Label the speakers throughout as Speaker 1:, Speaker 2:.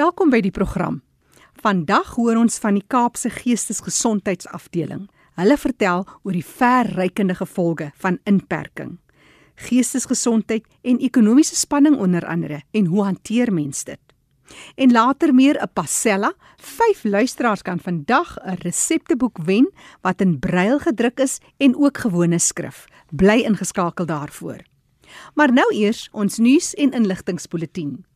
Speaker 1: Welkom by die program. Vandag hoor ons van die Kaapse Geestesgesondheidsafdeling. Hulle vertel oor die verrykende gevolge van inperking. Geestesgesondheid en ekonomiese spanning onder andere en hoe hanteer mens dit? En later meer 'n pasella. Vyf luisteraars kan vandag 'n resepteboek wen wat in brail gedruk is en ook gewone skrif. Bly ingeskakel daarvoor. Maar nou eers ons nuus en inligtingspulsatie.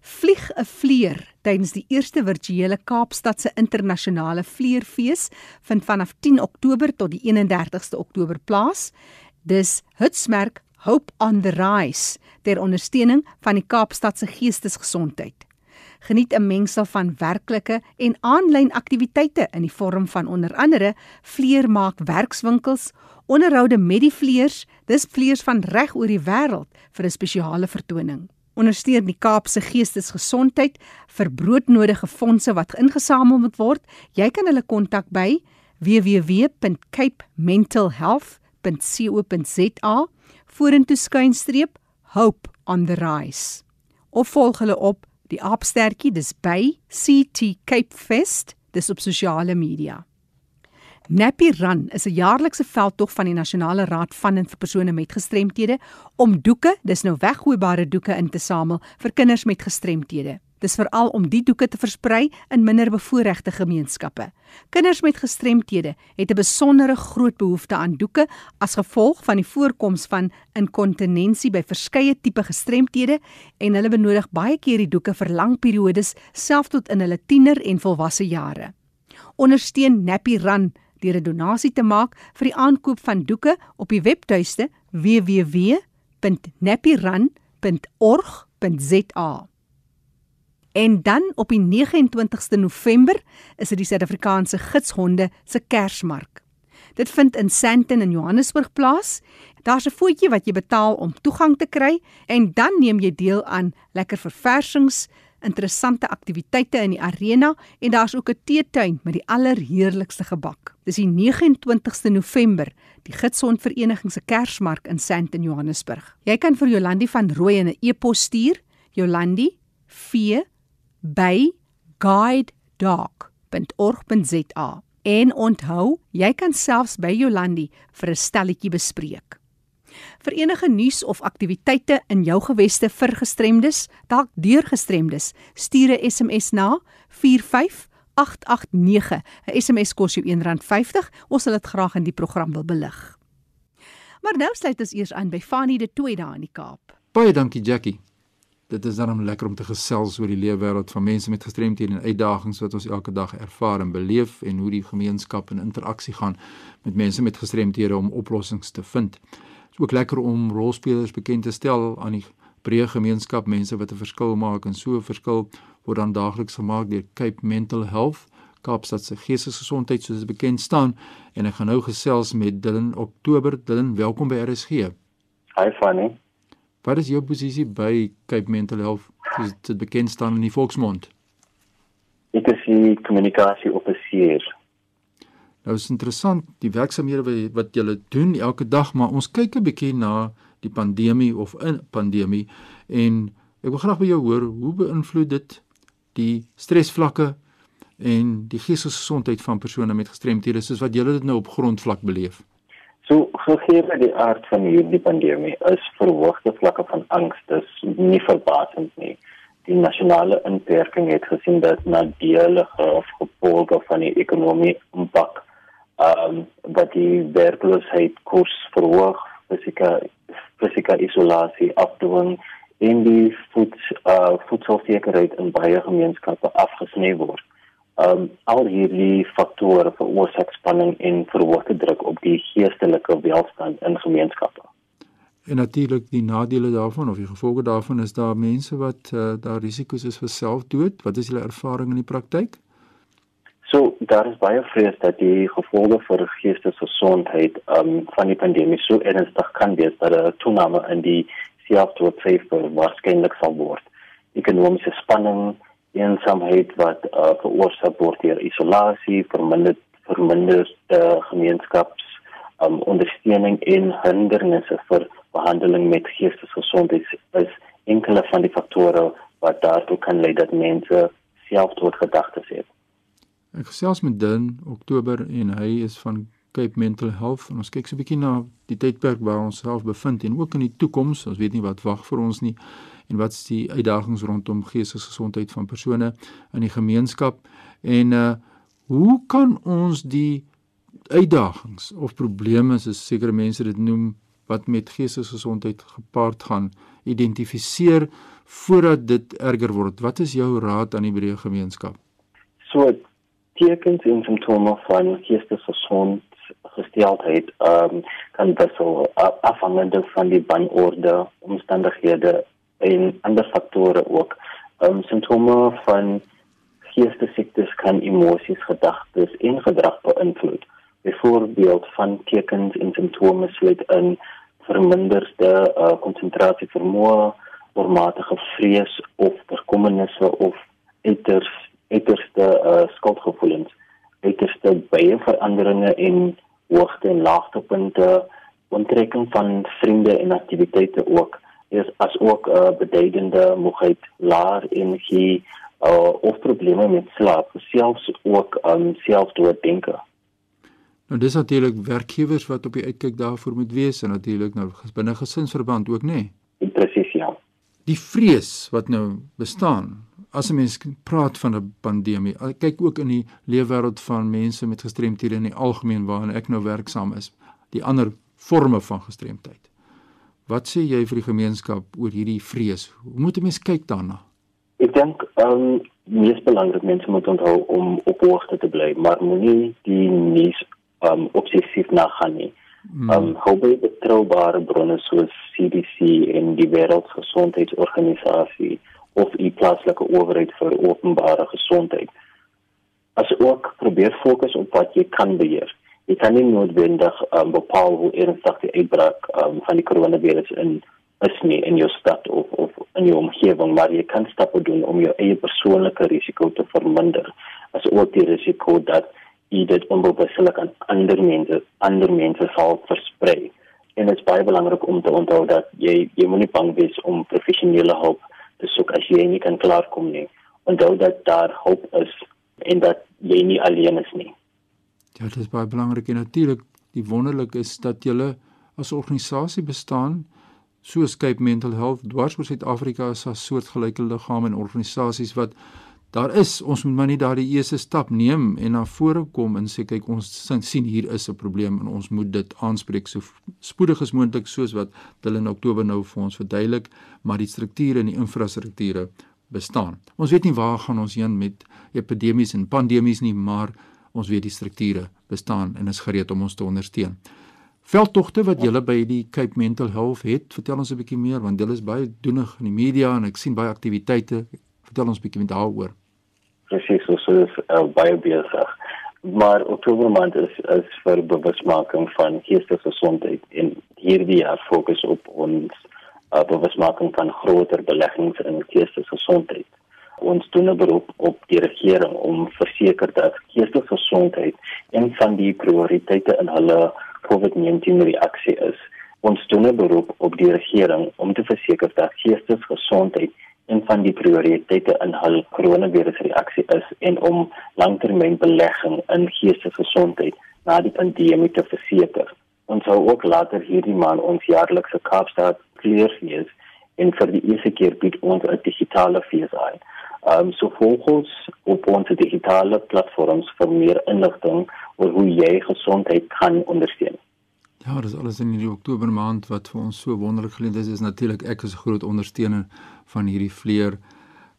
Speaker 1: Vlieg 'n vleer tydens die eerste virtuele Kaapstadse internasionale vleerfees vind vanaf 10 Oktober tot die 31ste Oktober plaas. Dis hitsmerk Hope on the Rise ter ondersteuning van die Kaapstadse geestesgesondheid. Geniet 'n mengsel van werklike en aanlyn aktiwiteite in die vorm van onder andere vleermaak werkswinkels, onderhoude met die vleers, dis vleers van reg oor die wêreld vir 'n spesiale vertoning ondersteun die Kaapse Geestesgesondheid vir broodnodige fondse wat ingesamel moet word. Jy kan hulle kontak by www.capementalhealth.co.za vorentoe skuinstreep hope on the rise of volg hulle op die aapstertjie dis by CT Cape Fest dis op sosiale media Nappy Run is 'n jaarlikse veldtog van die Nasionale Raad van en vir persone met gestremthede om doeke, dis nou weggooibare doeke in te samel vir kinders met gestremthede. Dis veral om die doeke te versprei in minderbevoorregte gemeenskappe. Kinders met gestremthede het 'n besondere groot behoefte aan doeke as gevolg van die voorkoms van inkontinensie by verskeie tipe gestremthede en hulle benodig baie keer die doeke vir lang periodes, selfs tot in hulle tiener en volwasse jare. Ondersteun Nappy Run deur 'n donasie te maak vir die aankoop van doeke op die webtuiste www.nappyrun.org.za. En dan op die 29ste November is dit die Suid-Afrikaanse gidshonde se Kersmark. Dit vind in Sandton in Johannesburg plaas. Daar's 'n voetjie wat jy betaal om toegang te kry en dan neem jy deel aan lekker verversings, interessante aktiwiteite in die arena en daar's ook 'n teetuin met die allerheerlikste gebak. Dis die 29ste November, die Gitsond Vereniging se Kersmark in Sandton, Johannesburg. Jy kan vir Jolandi van Rooi 'n e-pos stuur, Jolandi v by guidedog.org.za. En onthou, jy kan selfs by Jolandi vir 'n stelletjie bespreek. Vir enige nuus of aktiwiteite in jou geweste vir gestremdes, dalk deur gestremdes, stuur 'n SMS na 45889. 'n SMS kos jou R1.50. Ons sal dit graag in die program wil belig. Maar nou sluit ons eers aan by Fanny de Tooi daar in die Kaap.
Speaker 2: Baie dankie Jackie. Dit is dan lekker om te gesels oor die leefwêreld van mense met gestremthede en uitdagings wat ons elke dag ervaar en beleef en hoe die gemeenskap in interaksie gaan met mense met gestremthede om oplossings te vind ook lekker om rolspelers bekend te stel aan die breë gemeenskap, mense wat 'n verskil maak en so 'n verskil word dan daagliks gemaak deur Cape Mental Health, Kaapstad se geestesgesondheid soos dit bekend staan en ek gaan nou gesels met Dylan Oktober. Dylan, welkom by RSG.
Speaker 3: Hi Fanny.
Speaker 2: Wat is jou posisie by Cape Mental Health soos dit bekend staan in die volksmond?
Speaker 3: Ek is die kommunikasie-offisier
Speaker 2: Nou is interessant die werksamehede wat julle doen elke dag, maar ons kyk 'n bietjie na die pandemie of 'n pandemie en ek wil graag by jou hoor hoe beïnvloed dit die stresvlakke en die geestesgesondheid van persone met gestremthede soos wat julle dit nou op grondvlak beleef.
Speaker 3: So gegee die aard van hierdie pandemie is verhoogde vlakke van angs dis nie verbasend nie. Die nasionale inperking het gesien dat nadelige gevolge van die ekonomie impak ehm um, dat die werkloosheid koers verhoog, fisieke fisieke isolasie afdwing en die voed uh voedselsekerheid in baie gemeenskappe afgesny word. Ehm um, al hierdie faktore veroorsaak spanning en verhoogde druk op die geestelike welstand in gemeenskappe.
Speaker 2: En natuurlik die nadele daarvan of die gevolge daarvan is daar mense wat uh, daar risiko's is vir selfdood. Wat is julle ervaring in die praktyk?
Speaker 3: So daar is baie vrees dat die gevolge vir geestesgesondheid um, van die pandemie so ernstig kan wees dat 'n toename in die selfdoodsyfer waarskynlik sal word. Ekonomiese spanning, eensaamheid wat uh, veroorsaak word deur isolasie, verminder verminder uh, gemeenskaps um, ondersteuning en hindernisse vir behandeling met geestesgesondheid is enkele van die faktore wat daartoe kan lei dat mense selfdoodgedagtes het.
Speaker 2: Ek gesels met Dan Oktober en hy is van Cape Mental Health en ons kyk so 'n bietjie na die tydperk waar ons self bevind en ook in die toekoms. Ons weet nie wat wag vir ons nie en wat is die uitdagings rondom geestesgesondheid van persone in die gemeenskap en uh hoe kan ons die uitdagings of probleme soos sekere mense dit noem wat met geestesgesondheid gepaard gaan identifiseer voordat dit erger word. Wat is jou raad aan die breë gemeenskap?
Speaker 3: So tekens en simptome van geestesgesondheid gesteldheid um, kan wissel afhangende van die banorde, omstandighede en ander faktore ook. Um, simptome van geestesiektes kan emosies, gedagtes en gedrag beïnvloed. Byvoorbeeld van tekens en simptome sluit in verminderde uh, konsentrasie vermoë, oormatige vrees of bekommernisse of uiters uiterste uh, skuldgevoelens uiterste baie veranderinge en hoogte en laagtepunte onttrekking van vriende en aktiwiteite ook is as ook 'n uh, beduidende moegheid laer energie uh, of probleme met slaap selfs ook um, selfdooddenke
Speaker 2: Nou dis natuurlik werkgewers wat op die uitkyk daarvoor moet wees en natuurlik nou binne gesinsverband ook nê.
Speaker 3: Nee? Presies ja.
Speaker 2: Die vrees wat nou bestaan as 'n mens praat van 'n pandemie, kyk ook in die leefwêreld van mense met gestremthede in die algemeen waarin ek nou werksaam is, die ander forme van gestremdheid. Wat sê jy vir die gemeenskap oor hierdie vrees? Hoe moet 'n mens kyk daarna?
Speaker 3: Ek dink ehm um, mees belangrik mense moet onthou om op hoogte te bly, maar moenie die nuus ehm um, obsessief na gaan nie. Hmm. Ehm um, hou by betroubare bronne soos CDC en die Wêreldgesondheidsorganisasie of u plaaslike owerheid vir openbare gesondheid. As ook probeer fokus op wat jy kan beheer. Jy kan nie noodwendig um, bepaal hoe ernstig die uitbraak um, van die koronavirus in is nie in jou stad of of in jou omgewing, maar jy kan stappe doen om jou eie persoonlike risiko te verminder. As ook die risiko dat jy dit onbewustelik aan ander mense ander mense sal versprei. En dit is baie belangrik om te onthou dat jy jy moenie bang wees om professionele hulp te soek as jy nie kan klaarkom nie. Onthou dat daar hoop is en dat jy nie alleen is nie.
Speaker 2: Ja, dit is baie belangrik en natuurlik die wonderlik is dat julle as organisasie bestaan soos Cape Mental Health dwars oor Suid-Afrika is 'n soortgelyke liggaam en organisasies wat daar is ons moet maar nie daardie eerste stap neem en na vore kom en sê kyk ons sien hier is 'n probleem en ons moet dit aanspreek so spoedig as moontlik soos wat hulle in Oktober nou vir ons verduidelik maar die strukture en die infrastrukture bestaan. Ons weet nie waar gaan ons heen met epidemies en pandemies nie, maar ons weet die strukture bestaan en is gereed om ons te ondersteun. Veldtogte wat julle by die Cape Mental Health het, vertel ons 'n bietjie meer want hulle is baie doenig in die media en ek sien baie aktiwiteite. Vertel ons 'n bietjie daaroor
Speaker 3: presies soos is uh, baie besig. Maar Oktober maand is is vir bewusmaking van geestesgesondheid en hierdie jaar fokus op ons uh, bewusmaking van groter beleggings in geestesgesondheid. Ons doen 'n beroep op die regering om verseker dat geestesgesondheid een van die prioriteite in hulle COVID-19 reaksie is. Ons doen 'n beroep op die regering om te verseker dat geestesgesondheid een van die prioriteite in hul koronavirusreaksie is en om langtermynbelegging in geestesgesondheid na die pandemie te verseker. Ons sou ook later hierdie maand ons jaarlikse Kaapstad kleurfees en vir die eerste keer bied ons 'n digitale fees aan. Ehm um, so volgens op ons digitale platforms vir meer inligting oor hoe jy gesondheid kan ondersteun.
Speaker 2: Ja, dis alles in hierdie Oktober maand wat vir ons so wonderlik geleent is. Is natuurlik ek is 'n groot ondersteuner van hierdie vleer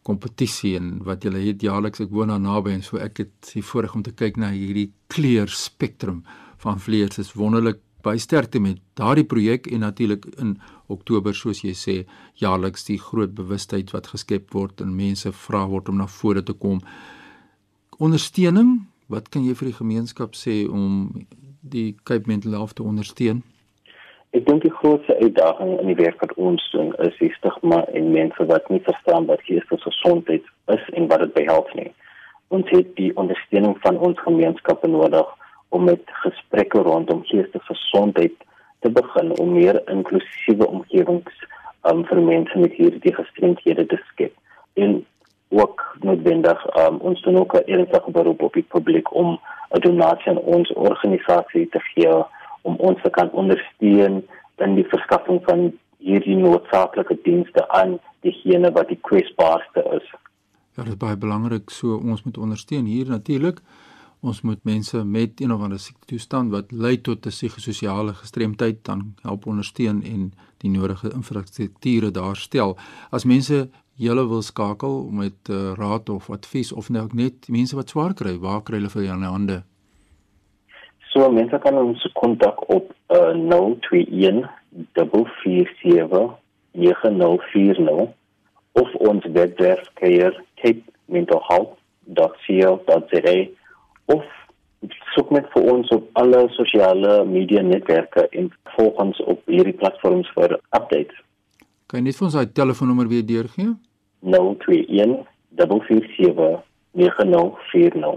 Speaker 2: kompetisie en wat julle het jaarliks ek woon daar naby en so ek het die voorreg om te kyk na hierdie kleur spektrum van vleers. Dit is wonderlik baie sterkte met daardie projek en natuurlik in Oktober soos jy sê jaarliks die groot bewustheid wat geskep word en mense vra word om na vore te kom. Ondersteuning, wat kan jy vir die gemeenskap sê om die Cape Mental Health te ondersteun?
Speaker 3: Ek dink die grootste uitdaging in die werk wat ons doen is die stigma en mense wat nie verstaan wat geestesgesondheid is en wat dit behels nie. Ons het die ondersteuning van ons gemeenskappe nodig om met gesprekke rondom geestesgesondheid te begin om meer inklusiewe omgewings um, vir mense met hierdie gestremdhede te skep. en ook noodwendig um, ons doen ook 'n ernstige beroep op die publiek om 'n donasie aan ons organisasie te gee om ons te kan ondersteun in die verskaffing van hierdie noodsaaklike dienste aan diegene wat die kwesbaarste is.
Speaker 2: Ja, dit is baie belangrik so ons moet ondersteun hier natuurlik. Ons moet mense met een of ander siekte toestand wat lei tot 'n psigososiale gestremdheid dan help ondersteun en die nodige infrastrukture daar stel. As mense julle wil skakel met uh, raad of advies of nou net mense wat swaar kry, waar kry hulle vir julle hande?
Speaker 3: So mense kan ons kontak op uh, 021 447 9040 of ons webwerf keer capementalhealth.co.za of soek net vir ons op alle sosiale media netwerke en volg ons op hierdie platforms vir updates.
Speaker 2: Kan jy net vir ons daai telefoonnommer weer deurgee?
Speaker 3: 021 447 9040.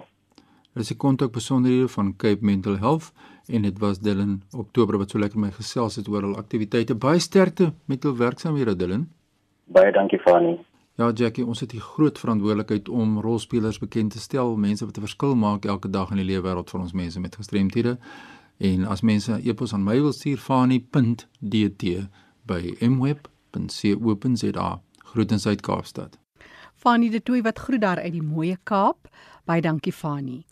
Speaker 2: Dit is die kontakbesonderhede van Cape Mental Health en dit was Dylan Oktober wat so lekker my gesels het oor hul aktiwiteite. Baie sterkte met hul werksamehede Dylan.
Speaker 3: Baie dankie Fanny.
Speaker 2: Ja Jackie, ons het hier groot verantwoordelikheid om rolspelers bekend te stel, mense wat 'n verskil maak elke dag in die lewe wêreld van ons mense met gestremthede. En as mense 'n e-pos aan my wil stuur, fani.dt by mweb.co.za. Groetens uit Kaapstad.
Speaker 1: Fani de Tooi wat groet daar uit die mooie Kaap. Baie dankie Fani.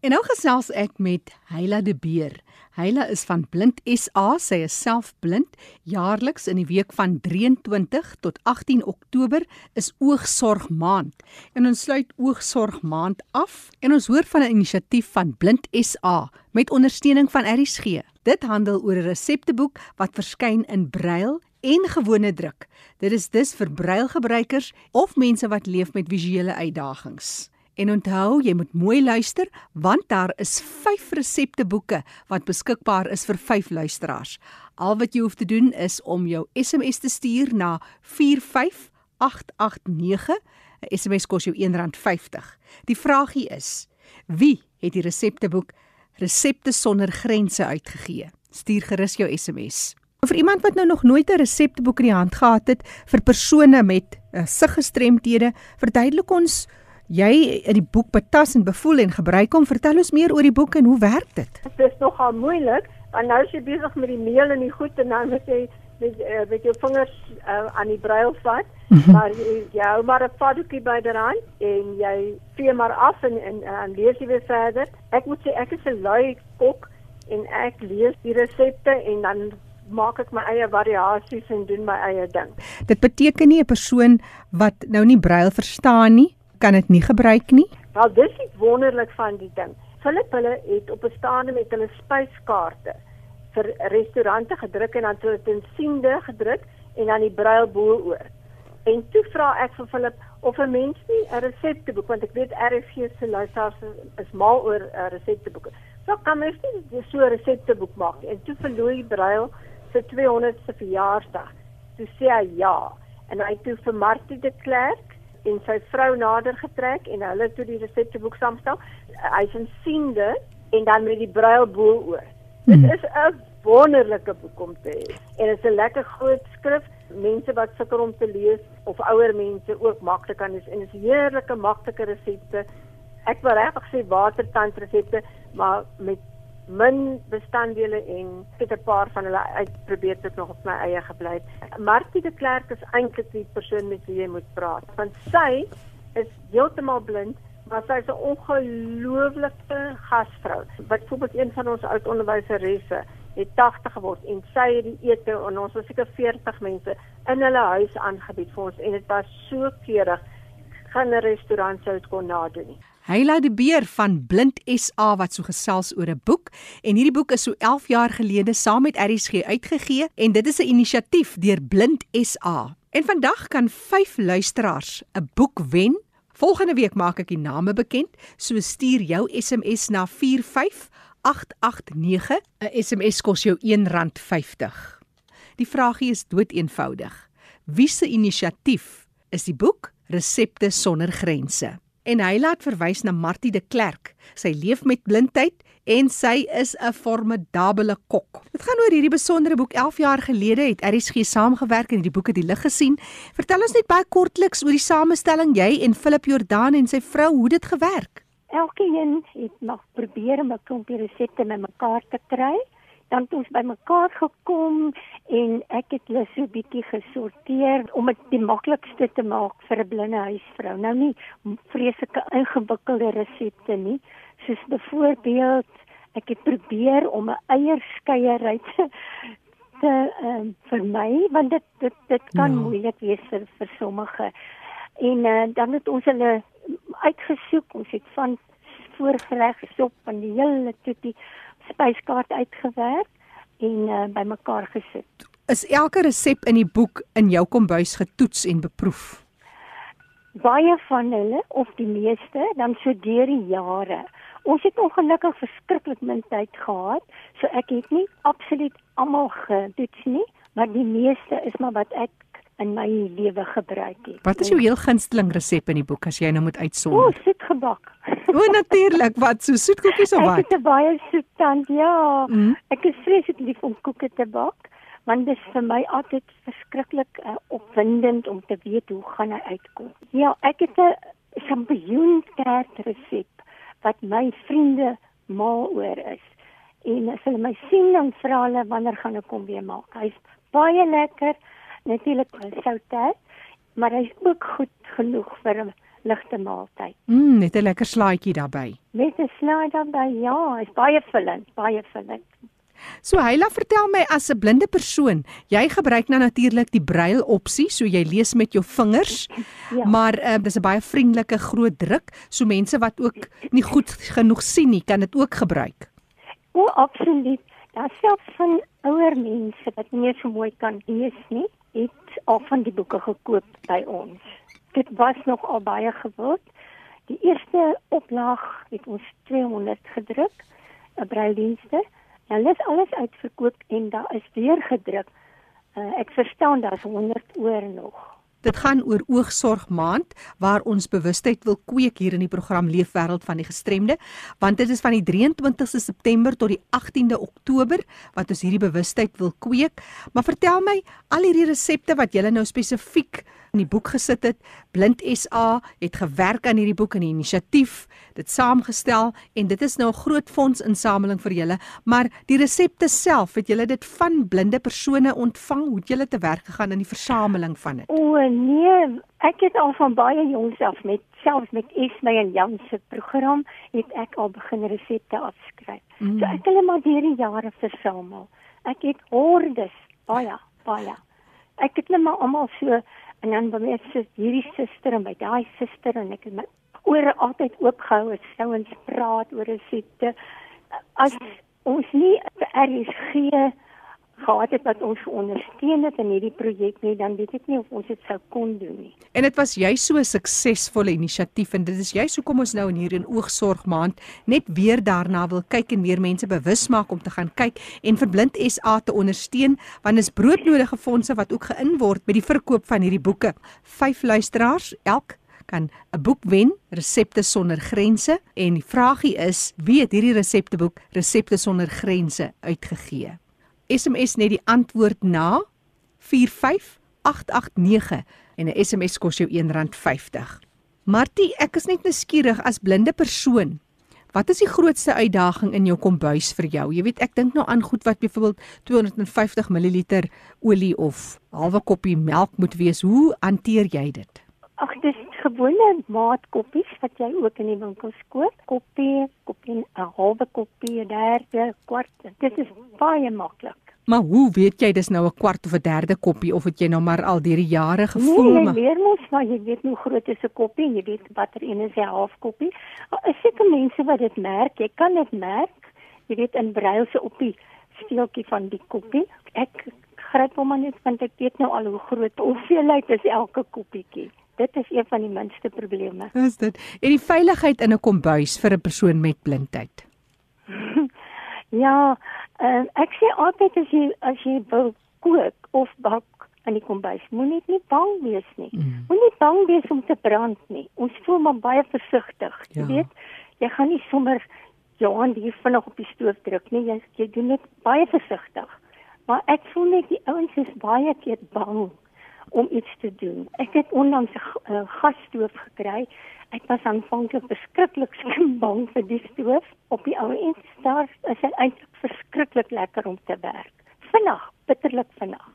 Speaker 1: En nou gesels ek met Heila de Beer. Heila is van Blind SA, sy is self blind. Jaarliks in die week van 23 tot 18 Oktober is oogsorg maand. En ons sluit oogsorg maand af en ons hoor van 'n inisiatief van Blind SA met ondersteuning van RSG. Dit handel oor 'n resepteboek wat verskyn in brail en gewone druk. Dit is dus vir brailgebruikers of mense wat leef met visuele uitdagings. En onthou, jy moet mooi luister want daar is 5 resepteboeke wat beskikbaar is vir 5 luisteraars. Al wat jy hoef te doen is om jou SMS te stuur na 45889. 'n SMS kos jou R1.50. Die vraagie is: Wie het die resepteboek Resepte sonder grense uitgegee? Stuur gerus jou SMS. Vir iemand wat nou nog nooit 'n resepteboek in die hand gehad het vir persone met uh, siggestremthede, verduidelik ons jy in die boek betas en bevoel en gebruik hom. Vertel ons meer oor die boek en hoe werk dit?
Speaker 4: Dit is nogal moeilik, want nou is jy besig met die meel en die goed en dan moet jy met uh, met jou vingers uh, aan die brail vat. Mm -hmm. Maar jy, jy hou maar 'n paddoekie by deraan en jy vee maar af en en, en lees jy weer verder. Ek moet sê ek is 'n lui kok en ek lees die resepte en dan maak ek my eie variasies en doen my eie ding.
Speaker 1: Dit beteken nie 'n persoon wat nou nie brail verstaan nie kan dit nie gebruik nie?
Speaker 4: Wel, dis iets wonderlik van die ding. Philip hulle het op 'n staande met hulle spyskaarte vir restaurante gedruk en dan het hulle in siende gedruk en dan die brail bo-oor. En toe vra ek vir Philip of 'n mens nie 'n resepteboek want ek weet RFG se luisteraars is mal oor uh, resepteboeke. So kan mens nie so 'n resepteboek maak en toe verlooi brail se 200ste verjaarsdag. Toe sê hy ja en hy toe vir Martie de Klerk en sy vrou nader getrek en hulle toe die resepteboek saamstel. Hy's in siende en dan met die brail bo oor. Dit hmm. is 'n wonderlike boek om te hê. En dit is 'n lekker groot skrif. Mense wat sukkel om te lees of ouer mense ook maklik kan lees en dit is heerlike maklike resepte. Ek wil regtig sê watertand resepte, maar met min bestanddele en het 'n paar van hulle uitprobeer tot nog op my eie gebly. Martie de Klerk is eintlik die persoon met wie jy moet praat. Want sy is heeltemal blind, maar sy is 'n ongelooflike gasvrou. Wat byvoorbeeld een van ons oud onderwyseresse het 80 geword en sy het die ete en ons was seker 40 mense in hulle huis aangebied vir ons en dit was so keurig. Geen restaurant sou dit kon nadoen.
Speaker 1: Heila de Beer van Blind SA wat so gesels oor 'n boek en hierdie boek is so 11 jaar gelede saam met RSG uitgegee en dit is 'n inisiatief deur Blind SA. En vandag kan 5 luisteraars 'n boek wen. Volgende week maak ek die name bekend, so stuur jou SMS na 45889. 'n SMS kos jou R1.50. Die vraagie is doeteenvoudig. Wie se inisiatief is die boek Resepte sonder grense? En hy laat verwys na Martie de Klerk. Sy leef met blindheid en sy is 'n formidabele kok. Dit gaan oor hierdie besondere boek 11 jaar gelede het RSG saamgewerk en hierdie boek het die lig gesien. Vertel ons net baie kortliks oor die samestelling jy en Philip Jordan en sy vrou hoe dit gewerk.
Speaker 5: Elkeen het nog probeer om 'n klompie resepte met mekaar te kry. Dan het ons bymekaar gekom en ek het hulle so bietjie gesorteer om dit die maklikste te maak vir 'n blinde huisvrou. Nou nie vreeslike ingewikkelde resepte nie, soos byvoorbeeld ek het probeer om 'n eierskeiery te te um, vir my want dit dit dit kan
Speaker 1: Ja.
Speaker 5: moeilik wees vir vir sommige. En uh, dan het ons hulle uitgesoek. Ons het van voorgereg sop van die hele toetie spyskaart uitgewerk en uh, bymekaar gesit.
Speaker 1: Is elke resep in die boek in jou kombuis getoets en beproef?
Speaker 5: Baie van hulle of die meeste dan so deur die jare. Ons het ongelukkig verskriklik min tyd gehad, so ek het nie absoluut almal getoets nie, maar die meeste is maar wat ek in my lewe gebruik het.
Speaker 1: Wat is jou heel gunsteling resep in die boek as jy nou moet
Speaker 5: O,
Speaker 1: uitsonder?
Speaker 5: soet gebak.
Speaker 1: O, natuurlik, wat so soetkoekies of
Speaker 5: Ek
Speaker 1: wat?
Speaker 5: het 'n baie soet tand, ja.
Speaker 1: Mm.
Speaker 5: Ek is vreeslik lief om koeke te bak, want dit is vir my altyd verskriklik uh, opwindend om te weet hoe gaan hy uitkom. Ja, ek het 'n champignontert resep wat my vriende mal oor is. En as hulle my sien dan vra hulle wanneer gaan ek hom weer maak. Hy's baie lekker, natuurlik souter, maar hy's ook goed genoeg vir 'n ligte maaltyd.
Speaker 1: Mm, net 'n lekker slaaitjie daarbey.
Speaker 5: Met 'n slaai daarbey, ja, is baie vullend, baie vullend.
Speaker 1: So Heila, vertel my as 'n blinde persoon, jy gebruik nou natuurlik die brail opsie, so jy lees met jou vingers.
Speaker 5: Ja.
Speaker 1: Maar uh, dis 'n baie vriendelike groot druk, so mense wat ook nie goed genoeg sien nie, kan dit ook gebruik.
Speaker 5: O, absoluut. Daar selfs van ouer mense wat nie so mooi kan lees nie, het al van die boeke gekoop by ons. Dit was nog al baie gewild. Die eerste oplaag het ons 200 gedruk, 'n braildienste. Nou is alles uitverkoop en daar is weer gedruk. Uh, ek verstaan daar's 100 oor nog.
Speaker 1: Dit gaan oor oogsorg maand waar ons bewustheid wil kweek hier in die program Leefwêreld van die gestremde, want dit is van die 23ste September tot die 18de Oktober wat ons hierdie bewustheid wil kweek. Maar vertel my, al hierdie resepte wat julle nou spesifiek in die boek gesit het, Blind SA het gewerk aan hierdie boek en die inisiatief, dit saamgestel en dit is nou 'n groot fondsinsameling vir julle, maar die resepte self, het julle dit van blinde persone ontvang? Hoe het julle te werk gegaan in die versameling van dit?
Speaker 5: O nee, ek het al van baie jongs af met selfs met Esme en Jan se program het ek al begin resepte afskryf. Mm. So ek het hulle maar deur die jare versamel. Ek het hordes, baie, baie. Ek het hulle maar almal so en dan by my sit hierdie suster en by daai suster en ek het my ore altyd oopgehou as ouens praat oor resepte. As ons nie RSG gehad het wat ons ondersteun het in hierdie projek nie, dan weet ek nie of ons dit sou kon doen nie.
Speaker 1: En dit was jy so 'n suksesvolle inisiatief en dit is juist hoekom ons nou in hierdie oogsorg maand net weer daarna wil kyk en meer mense bewus maak om te gaan kyk en vir Blind SA te ondersteun want is broodnodige fondse wat ook geïn word met die verkoop van hierdie boeke. Vyf luisteraars elk kan 'n boek wen, Resepte sonder grense en die vragie is, wie het hierdie resepteboek Resepte sonder grense uitgegee? SMS net die antwoord na 45889 en 'n SMS kos jou R1.50. Martie, ek is net nuuskierig as blinde persoon. Wat is die grootste uitdaging in jou kombuis vir jou? Jy weet, ek dink nou aan goed wat byvoorbeeld 250 ml olie of halwe koppie melk moet wees. Hoe hanteer jy dit?
Speaker 5: Ag, dis gewone maatkoppies wat jy ook in die winkels koop. Koppie, koppie, 'n halwe koppie, 'n derde, kwart. Dit is baie maklik.
Speaker 1: Maar hoe weet jy dis nou 'n kwart of 'n derde koppie of het jy nou maar al deur die jare gevoel
Speaker 5: Nee, jy leer mos maar jy weet hoe groot is 'n koppie, jy weet watter een is 'n half koppie. Daar is seker mense wat dit merk. Jy kan dit merk. Jy weet in Braille op die steeltjie van die koppie. Ek gryp hom maar net want ek weet nou al hoe groot hoeveelheid is elke koppietjie. Dit is een van die minste probleme.
Speaker 1: is dit? En die veiligheid in 'n kombuis vir 'n persoon met blindheid.
Speaker 5: Ja, uh, ek sê altyd as jy as jy wil kook of bak in die kombuis, moenie nie bang wees nie.
Speaker 1: Mm.
Speaker 5: Moenie bang wees om te brand nie. Ons voel maar baie versigtig, jy
Speaker 1: Ja.
Speaker 5: weet. Jy gaan nie sommer jou hand hier vinnig op die stoof druk nie. Jy jy doen dit baie versigtig. Maar ek voel net die ouens is baie keer bang om iets te doen. Ek het onlangs 'n uh, gasstoof gekry. Ek was aanvanklik verskriklik bang vir die stoof. Op die ou end daar is dit eintlik verskriklik lekker om te werk. Vinnig, bitterlik vinnig.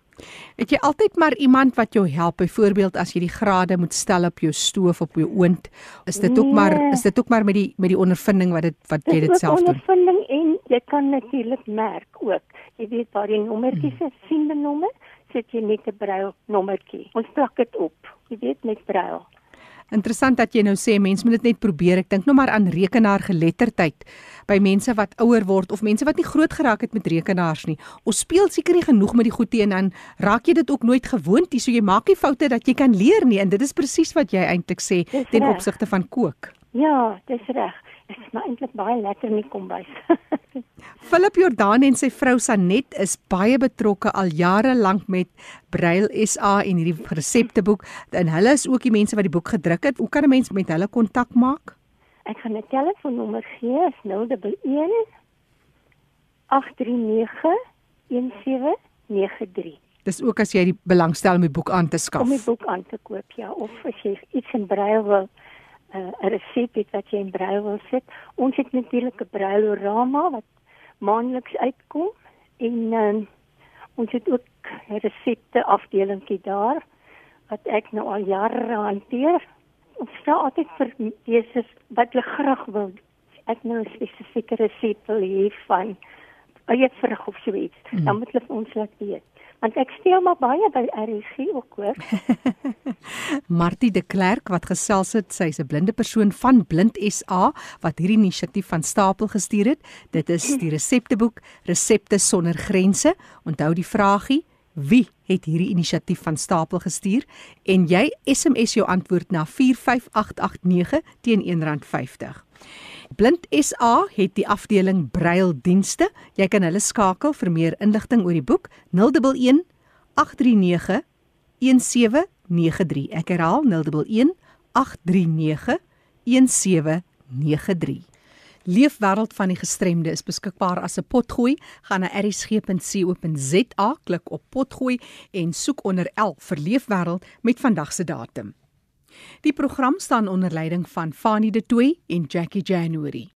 Speaker 1: Het jy altyd maar iemand wat jou help? Byvoorbeeld as jy die grade moet stel op jou stoof op jou oond, is dit nee. ook maar nee. is dit ook maar met die met die ondervinding wat dit wat jy dit self doen?
Speaker 5: Ondervinding en jy kan natuurlik merk ook. Jy weet waar die nommertjies hmm. is, sien die nommer, sit jy net 'n brail nommertjie. Ons plak dit op. Jy weet met brail.
Speaker 1: Interessant dat jy nou sê mense moet dit net probeer. Ek dink nou maar aan rekenaar geletterdheid by mense wat ouer word of mense wat nie groot geraak het met rekenaars nie. Ons speel seker nie genoeg met die goed teen dan raak jy dit ook nooit gewoond nie. So jy maak nie foute dat jy kan leer nie en dit is presies wat jy eintlik sê ten opsigte van kook.
Speaker 5: Ja, dis reg. Dit is maar eintlik baie lekker in die kombuis.
Speaker 1: Philip Jordan en sy vrou Sanet is baie betrokke al jare lank met Braille SA en hierdie resepteboek. En hulle is ook die mense wat die boek gedruk het. Hoe kan 'n mens met hulle kontak maak?
Speaker 5: Ek gaan 'n telefoonnommer gee, is 011 839 1793.
Speaker 1: Dis ook as jy die belangstel om die boek aan te skaf.
Speaker 5: Om die boek aan te koop, ja, of as jy iets in Braille wil uh, 'n resep het wat jy in braille wil sit. Ons het natuurlik 'n brailleorama wat maandeliks uitkom en uh, ons het ook 'n resepte afdelingkie daar wat ek nou al jare hanteer. Ons vra altyd vir lesers wat hulle graag wil. Ek nou 'n spesifieke resep wil hê van eie vrug of so iets. Mm. Dan moet hulle ons laat weet want ek steel maar baie by RSG ook hoor.
Speaker 1: Martie de Klerk wat gesels het, sy's 'n blinde persoon van Blind SA wat hierdie inisiatief van stapel gestuur het. Dit is die resepteboek Resepte sonder grense. Onthou die vragie Wie het hierdie inisiatief van stapel gestuur en jy SMS jou antwoord na 45889 teen R1.50. Blind SA het die afdeling Braille-dienste. Jy kan hulle skakel vir meer inligting oor die boek 011 839 1793. Ek herhaal 011 839 1793. Leefwêreld van die gestremde is beskikbaar as 'n potgooi. Gaan na erisg.co.za, klik op potgooi en soek onder L vir Leefwêreld met vandag se datum. Die program staan onder leiding van Fanie De Tooy en Jackie January.